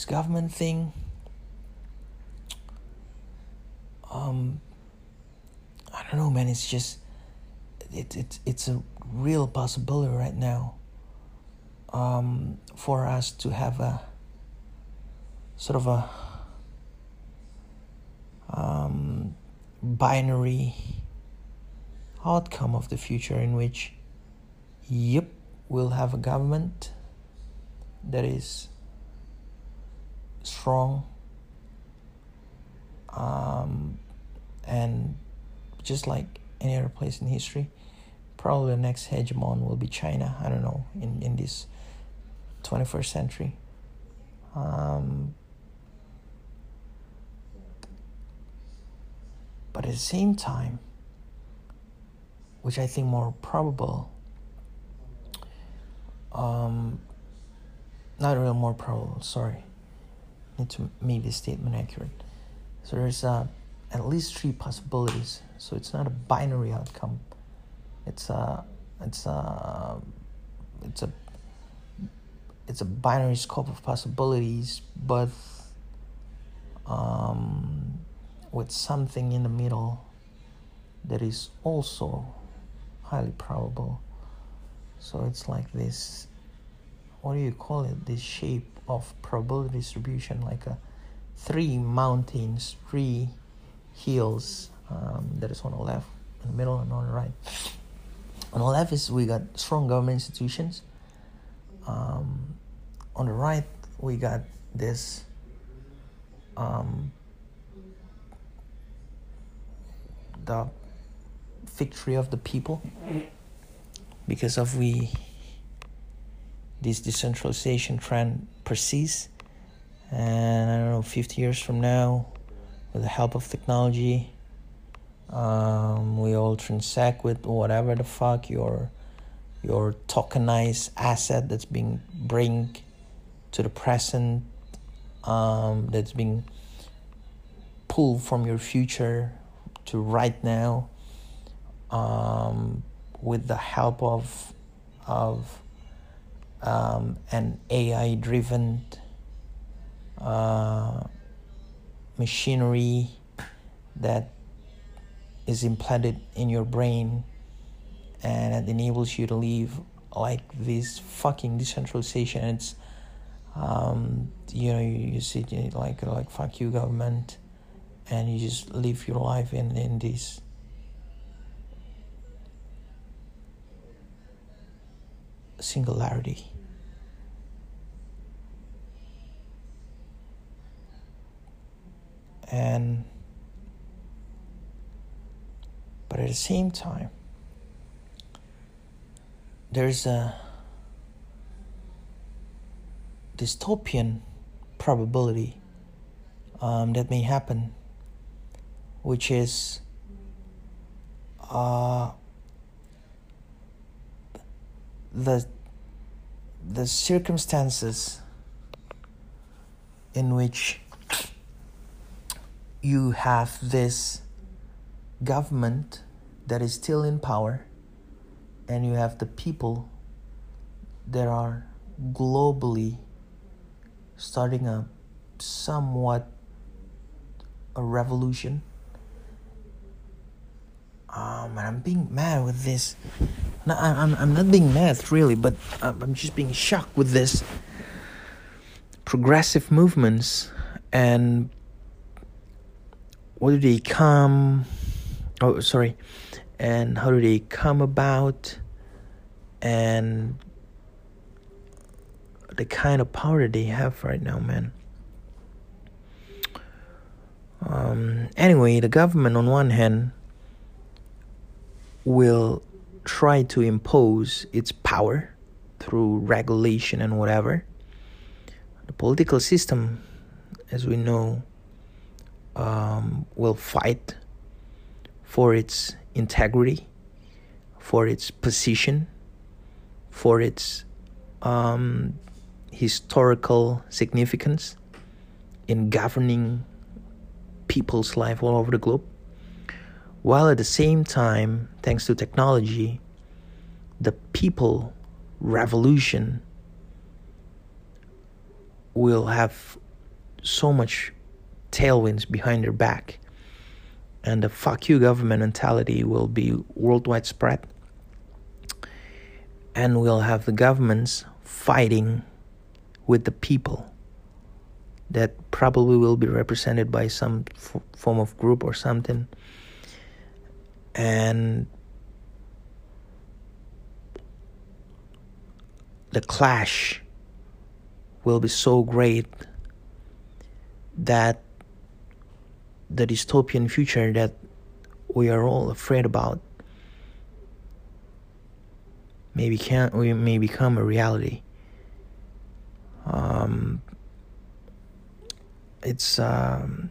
this government thing. Um, I don't know, man. It's just it, it, it's a real possibility right now um, for us to have a sort of a um, binary outcome of the future in which, yep, we'll have a government that is strong um, and just like any other place in history probably the next hegemon will be china. I don't know in, in this 21st century. Um, but at the same time which i think more probable um, not real more probable sorry need to make this statement accurate. So there's uh, at least three possibilities. So it's not a binary outcome. It's a it's a it's a it's a binary scope of possibilities but um, with something in the middle that is also highly probable. So it's like this what do you call it? This shape of probability distribution like a three mountains three hills um, that is on the left in the middle and on the right. On the left is we got strong government institutions. Um, on the right we got this um, the victory of the people. Because of we this decentralization trend persists and i don't know 50 years from now with the help of technology um, we all transact with whatever the fuck your your tokenized asset that's being bring to the present um, that's being pulled from your future to right now um, with the help of of um, an AI driven uh, machinery that is implanted in your brain and it enables you to live like this fucking decentralization. It's um, you know you, you sit like like fuck you government and you just live your life in in this singularity and but at the same time there's a dystopian probability um, that may happen which is uh, the the circumstances in which you have this government that is still in power and you have the people that are globally starting a somewhat a revolution um, and I'm being mad with this. No, I'm, I'm not being mad really, but I'm just being shocked with this progressive movements and what do they come? Oh, sorry, and how do they come about? And the kind of power they have right now, man. Um, anyway, the government, on one hand, will try to impose its power through regulation and whatever. The political system, as we know, um, will fight for its integrity, for its position, for its um, historical significance in governing people's life all over the globe while at the same time, thanks to technology, the people revolution will have so much tailwinds behind their back. And the fuck you government mentality will be worldwide spread. And we'll have the governments fighting with the people that probably will be represented by some f- form of group or something. And the clash will be so great that the dystopian future that we are all afraid about maybe can we may become a reality. Um, it's um,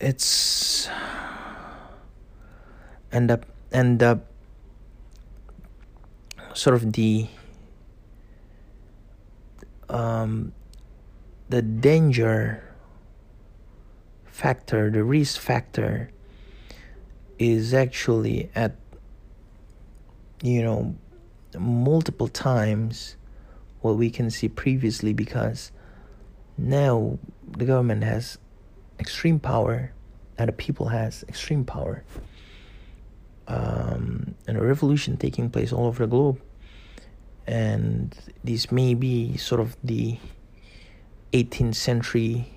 it's and the and the sort of the um, the danger factor, the risk factor, is actually at you know multiple times what we can see previously because now the government has extreme power and the people has extreme power. Um, and a revolution taking place all over the globe. And this may be sort of the 18th century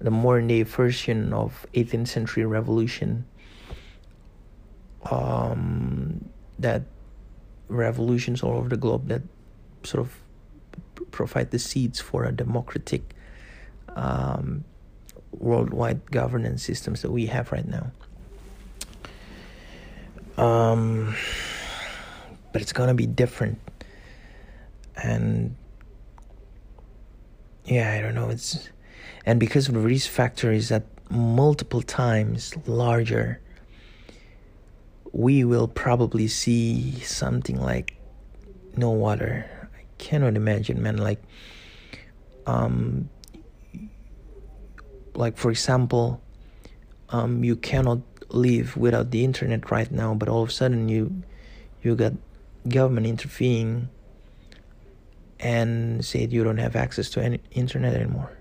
the modern day version of 18th century revolution um, that revolutions all over the globe that sort of provide the seeds for a democratic um, worldwide governance systems that we have right now. Um, but it's gonna be different, and yeah, I don't know. It's and because the risk factor is at multiple times larger, we will probably see something like no water I cannot imagine, man. Like, um, like for example, um, you cannot live without the internet right now, but all of a sudden you, you got government intervening and said you don't have access to any internet anymore.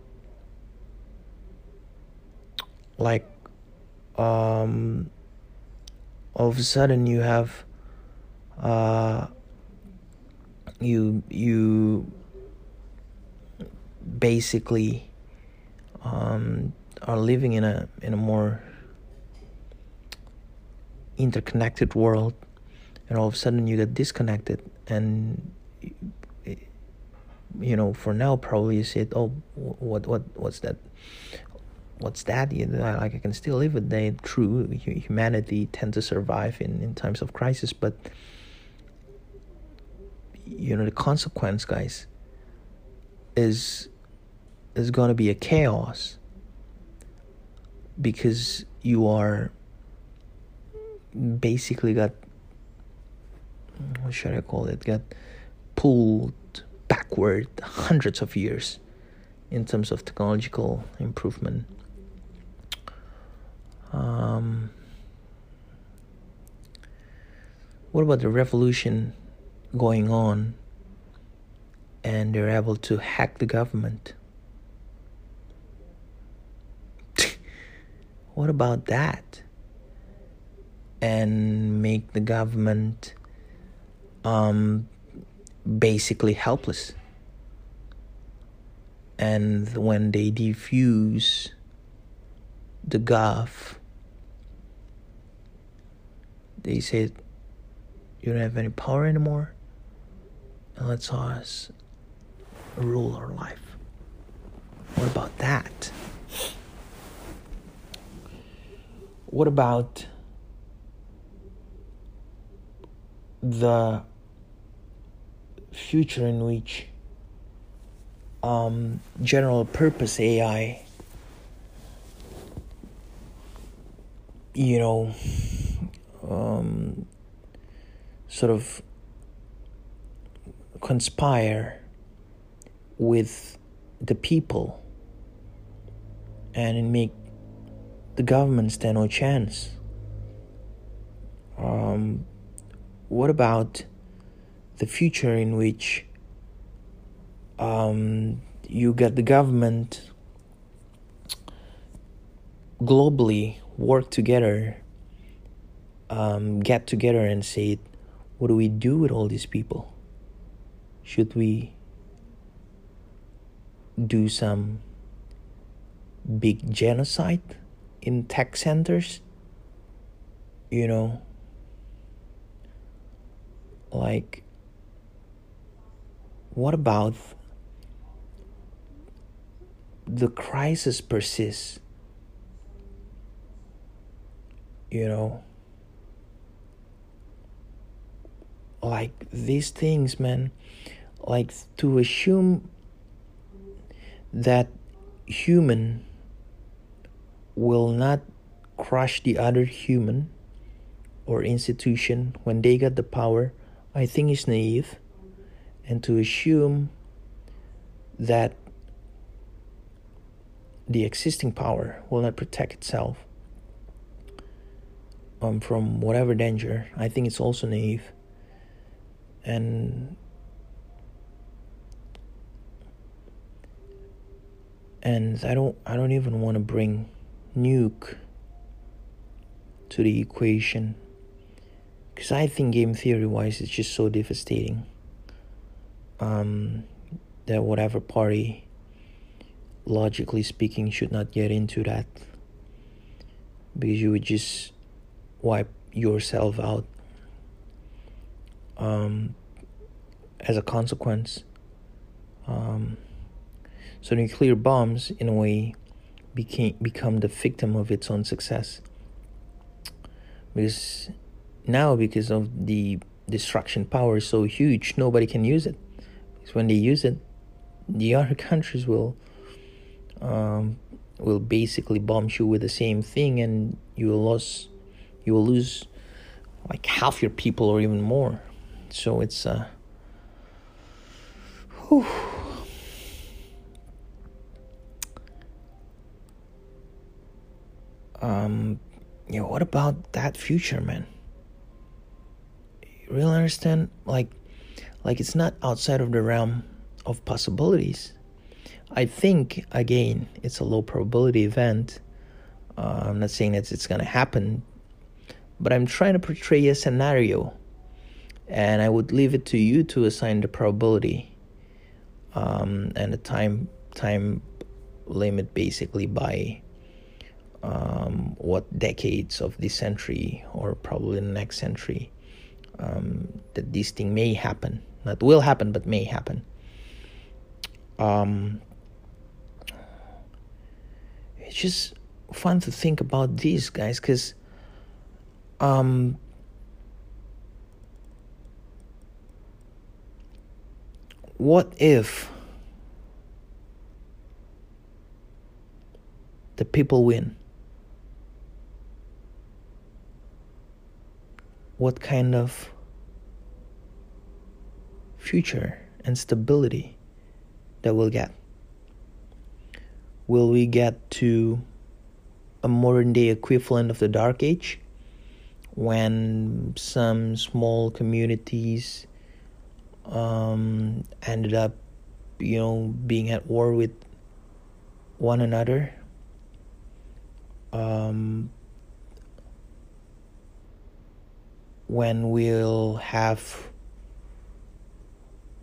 Like, um, all of a sudden you have, uh, you you basically um, are living in a in a more interconnected world and all of a sudden you get disconnected and you know for now probably you said oh what what what's that what's that? You know, like i can still live with that true humanity tend to survive in in times of crisis but you know the consequence guys is is going to be a chaos because you are basically got what should I call it got pulled backward hundreds of years in terms of technological improvement um, what about the revolution going on and they're able to hack the government. what about that? And make the government um, basically helpless. And when they defuse the gov, they say you don't have any power anymore and let's us rule our life. What about that? What about the future in which um, general purpose AI, you know, um, sort of conspire with the people and make the government stand no chance. Um, what about the future in which um, you get the government globally work together, um, get together and say, what do we do with all these people? Should we do some big genocide in tech centers? You know, like, what about the crisis persists? You know, like these things, man, like to assume that human will not crush the other human or institution when they got the power, I think is naive. And to assume that the existing power will not protect itself um, from whatever danger, I think it's also naive. And and I don't I don't even want to bring nuke to the equation because I think game theory wise it's just so devastating um, that whatever party logically speaking should not get into that because you would just wipe yourself out um, as a consequence um, so nuclear bombs, in a way, became become the victim of its own success. Because now, because of the destruction power is so huge, nobody can use it. Because when they use it, the other countries will um, will basically bomb you with the same thing, and you will lose you will lose like half your people or even more. So it's uh. Whew um, know, what about that future, man? You really understand? Like, like it's not outside of the realm of possibilities. I think again, it's a low probability event. Uh, I'm not saying that it's gonna happen, but I'm trying to portray a scenario, and I would leave it to you to assign the probability um, and the time time limit, basically by um, what decades of this century or probably the next century um, that this thing may happen. Not will happen, but may happen. Um, it's just fun to think about these guys because um, what if the people win? what kind of future and stability that we'll get. Will we get to a modern day equivalent of the Dark Age when some small communities um, ended up, you know, being at war with one another? Um, when we'll have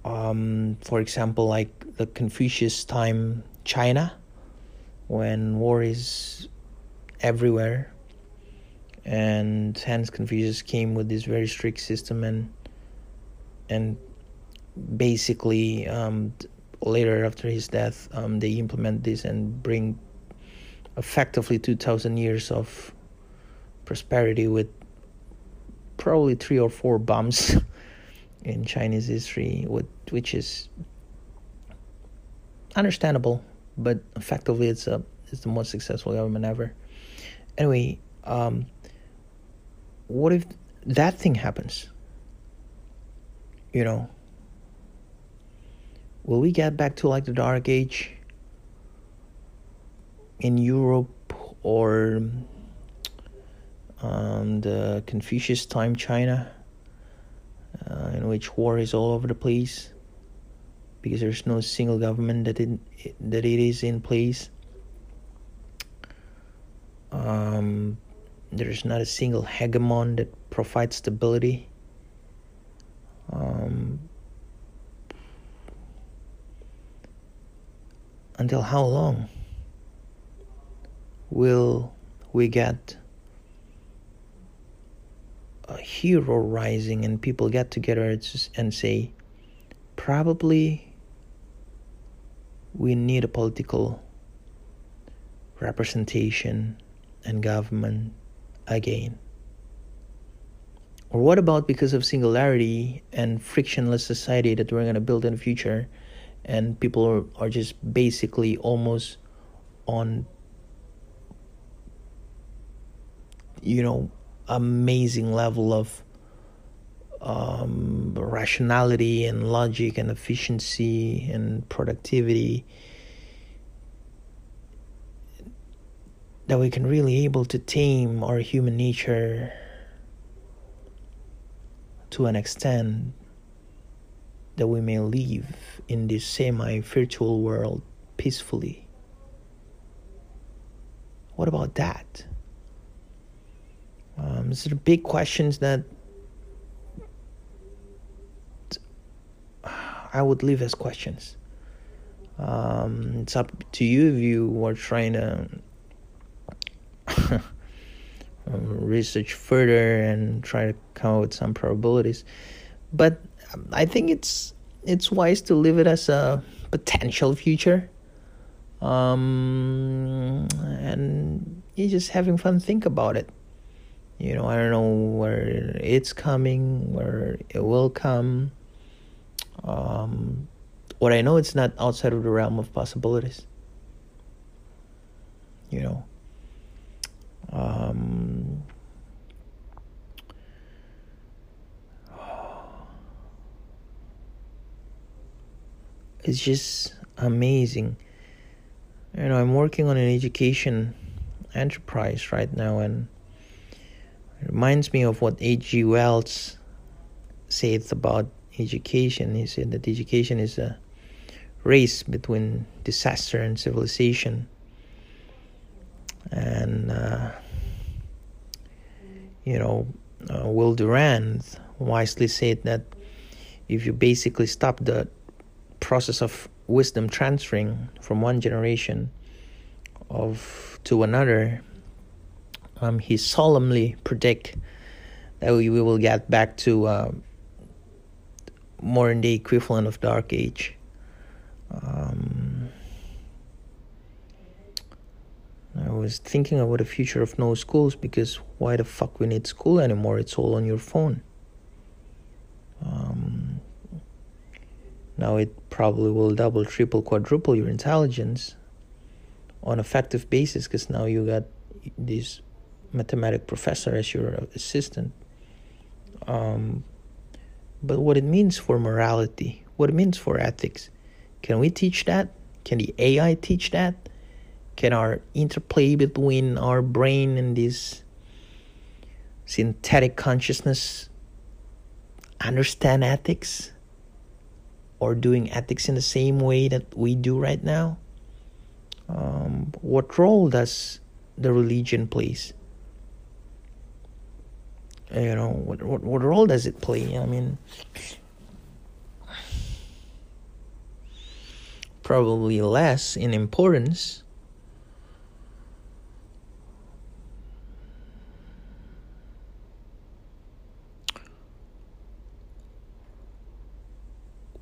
um, for example like the confucius time china when war is everywhere and hence confucius came with this very strict system and and basically um, later after his death um, they implement this and bring effectively 2000 years of prosperity with probably three or four bumps in Chinese history, which is understandable, but effectively it's a it's the most successful government ever. Anyway, um, what if that thing happens? You know, will we get back to like the Dark Age in Europe or um, the Confucius time China, uh, in which war is all over the place because there's no single government that it that it is in place. Um, there's not a single hegemon that provides stability. Um, until how long will we get hero rising and people get together and say, probably we need a political representation and government again? Or what about because of singularity and frictionless society that we're going to build in the future and people are, are just basically almost on you know amazing level of um, rationality and logic and efficiency and productivity that we can really able to tame our human nature to an extent that we may live in this semi virtual world peacefully. What about that? Um, these are big questions that I would leave as questions. Um, it's up to you if you are trying to um, research further and try to come up with some probabilities. But I think it's it's wise to leave it as a potential future. Um, and you just having fun think about it. You know, I don't know where it's coming, where it will come. Um, what I know, it's not outside of the realm of possibilities. You know, um, it's just amazing. You know, I'm working on an education enterprise right now, and reminds me of what H.G. Wells said about education. He said that education is a race between disaster and civilization. And, uh, you know, uh, Will Durant wisely said that if you basically stop the process of wisdom transferring from one generation of to another, um, he solemnly predict that we, we will get back to uh, in the equivalent of dark age. Um, I was thinking about the future of no schools because why the fuck we need school anymore? It's all on your phone. Um, now it probably will double, triple, quadruple your intelligence on effective basis because now you got this mathematic professor as your assistant. Um, but what it means for morality, what it means for ethics, can we teach that? Can the AI teach that? Can our interplay between our brain and this synthetic consciousness understand ethics? Or doing ethics in the same way that we do right now? Um, what role does the religion plays? You know what, what what role does it play? I mean probably less in importance.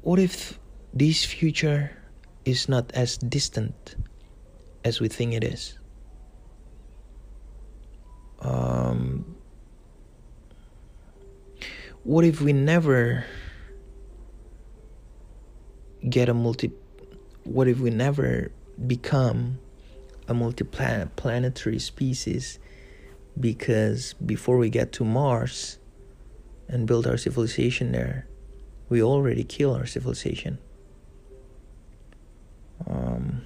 What if this future is not as distant as we think it is? Um, what if we never get a multi what if we never become a multiplanetary species because before we get to Mars and build our civilization there, we already kill our civilization. Um,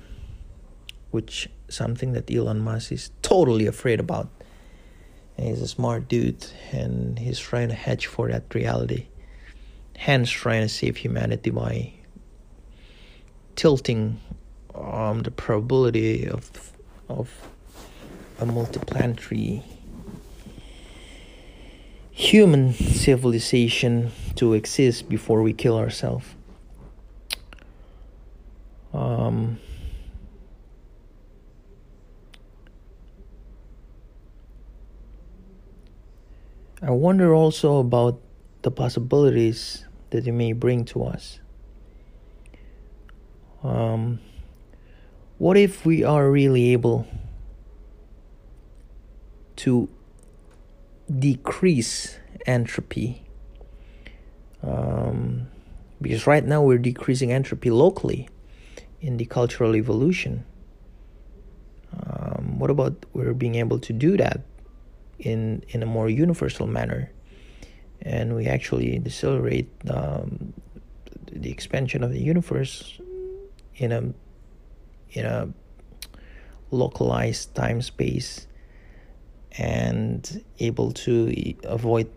which something that Elon Musk is totally afraid about he's a smart dude and he's trying to hedge for that reality hence trying to save humanity by tilting um, the probability of of a multiplanetary human civilization to exist before we kill ourselves. Um, I wonder also about the possibilities that it may bring to us. Um, what if we are really able to decrease entropy? Um, because right now we're decreasing entropy locally in the cultural evolution. Um, what about we're being able to do that in in a more universal manner, and we actually decelerate um, the expansion of the universe in a in a localized time space and able to avoid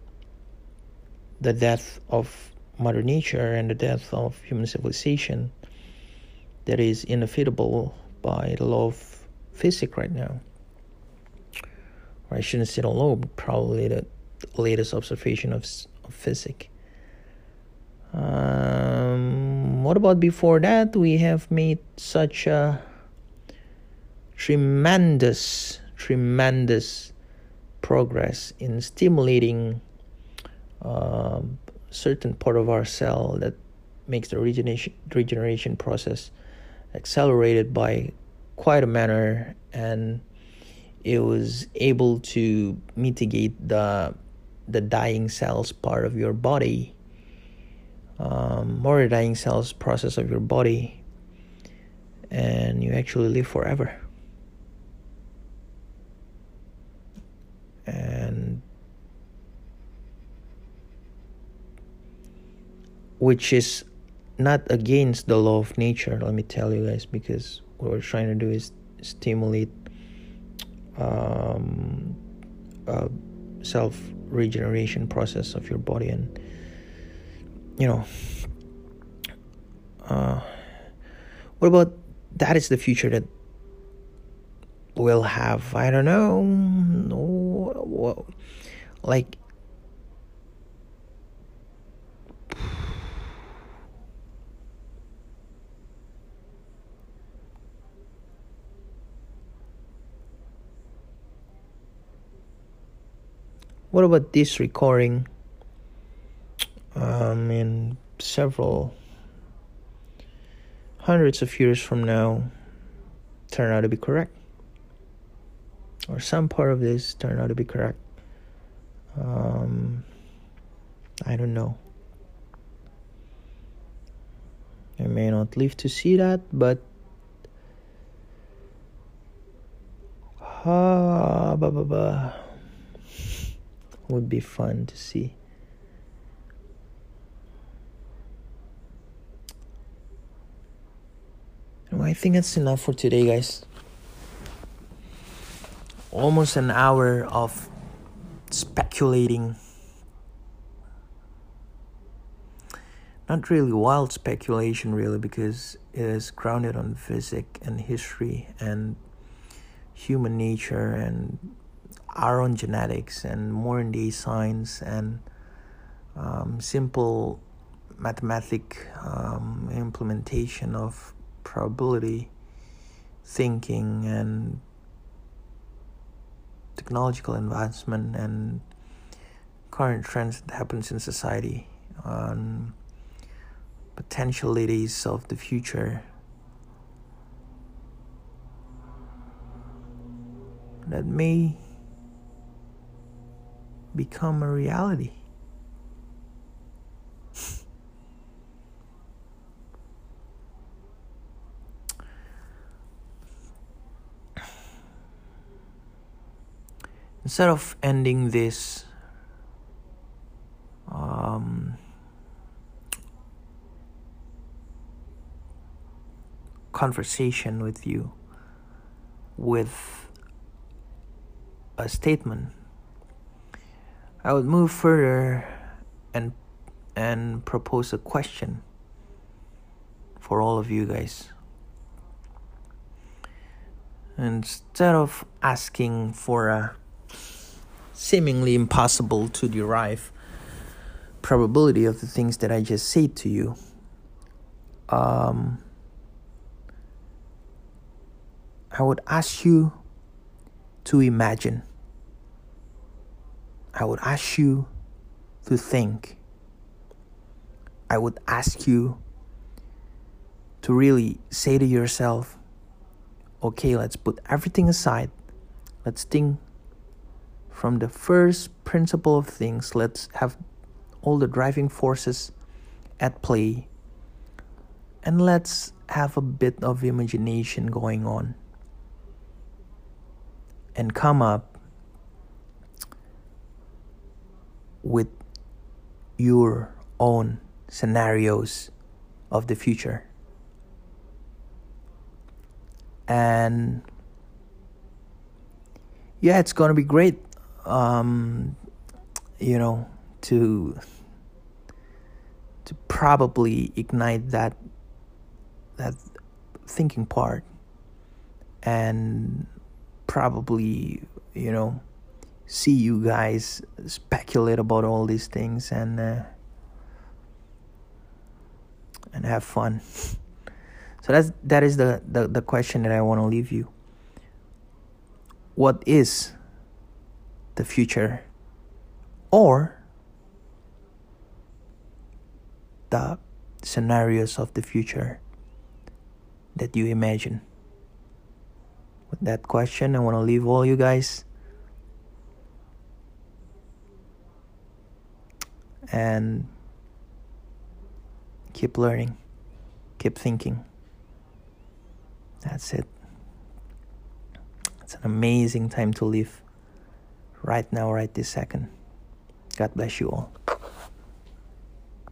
the death of mother nature and the death of human civilization that is inevitable by the law of physics right now I shouldn't say the law but probably the latest observation of, of physics um, what about before that? We have made such a tremendous, tremendous progress in stimulating uh, certain part of our cell that makes the regeneration, regeneration process accelerated by quite a manner and it was able to mitigate the the dying cells part of your body um, more dying cells process of your body and you actually live forever. And which is not against the law of nature let me tell you guys because what we're trying to do is stimulate um, self regeneration process of your body and you know, uh, what about that is the future that we'll have? I don't know. No, like. What about this recording? um, in several hundreds of years from now turn out to be correct. Or some part of this turn out to be correct. Um, i don't know. I may not live to see that but ah, bah, bah, bah, would be fun to see I think that's enough for today, guys. Almost an hour of speculating. Not really wild speculation, really, because it is grounded on physics and history and human nature and our own genetics and modern day science and um, simple mathematic um, implementation of probability thinking and technological advancement and current trends that happens in society on potentialities of the future. That may become a reality. instead of ending this um, conversation with you with a statement i would move further and and propose a question for all of you guys. Instead of asking for a seemingly impossible to derive probability of the things that I just said to you, um, I would ask you to imagine. I would ask you to think. I would ask you to really say to yourself, okay, let's put everything aside. Let's think from the first principle of things. Let's have all the driving forces at play. And let's have a bit of imagination going on. And come up with your own scenarios of the future. And yeah, it's going to be great, um, you know, to to probably ignite that that thinking part and probably you know see you guys speculate about all these things and uh, and have fun. So that's that is the, the, the question that I want to leave you. What is the future or the scenarios of the future that you imagine? With that question, I want to leave all you guys. And keep learning, keep thinking. That's it. It's an amazing time to live right now, right this second. God bless you all.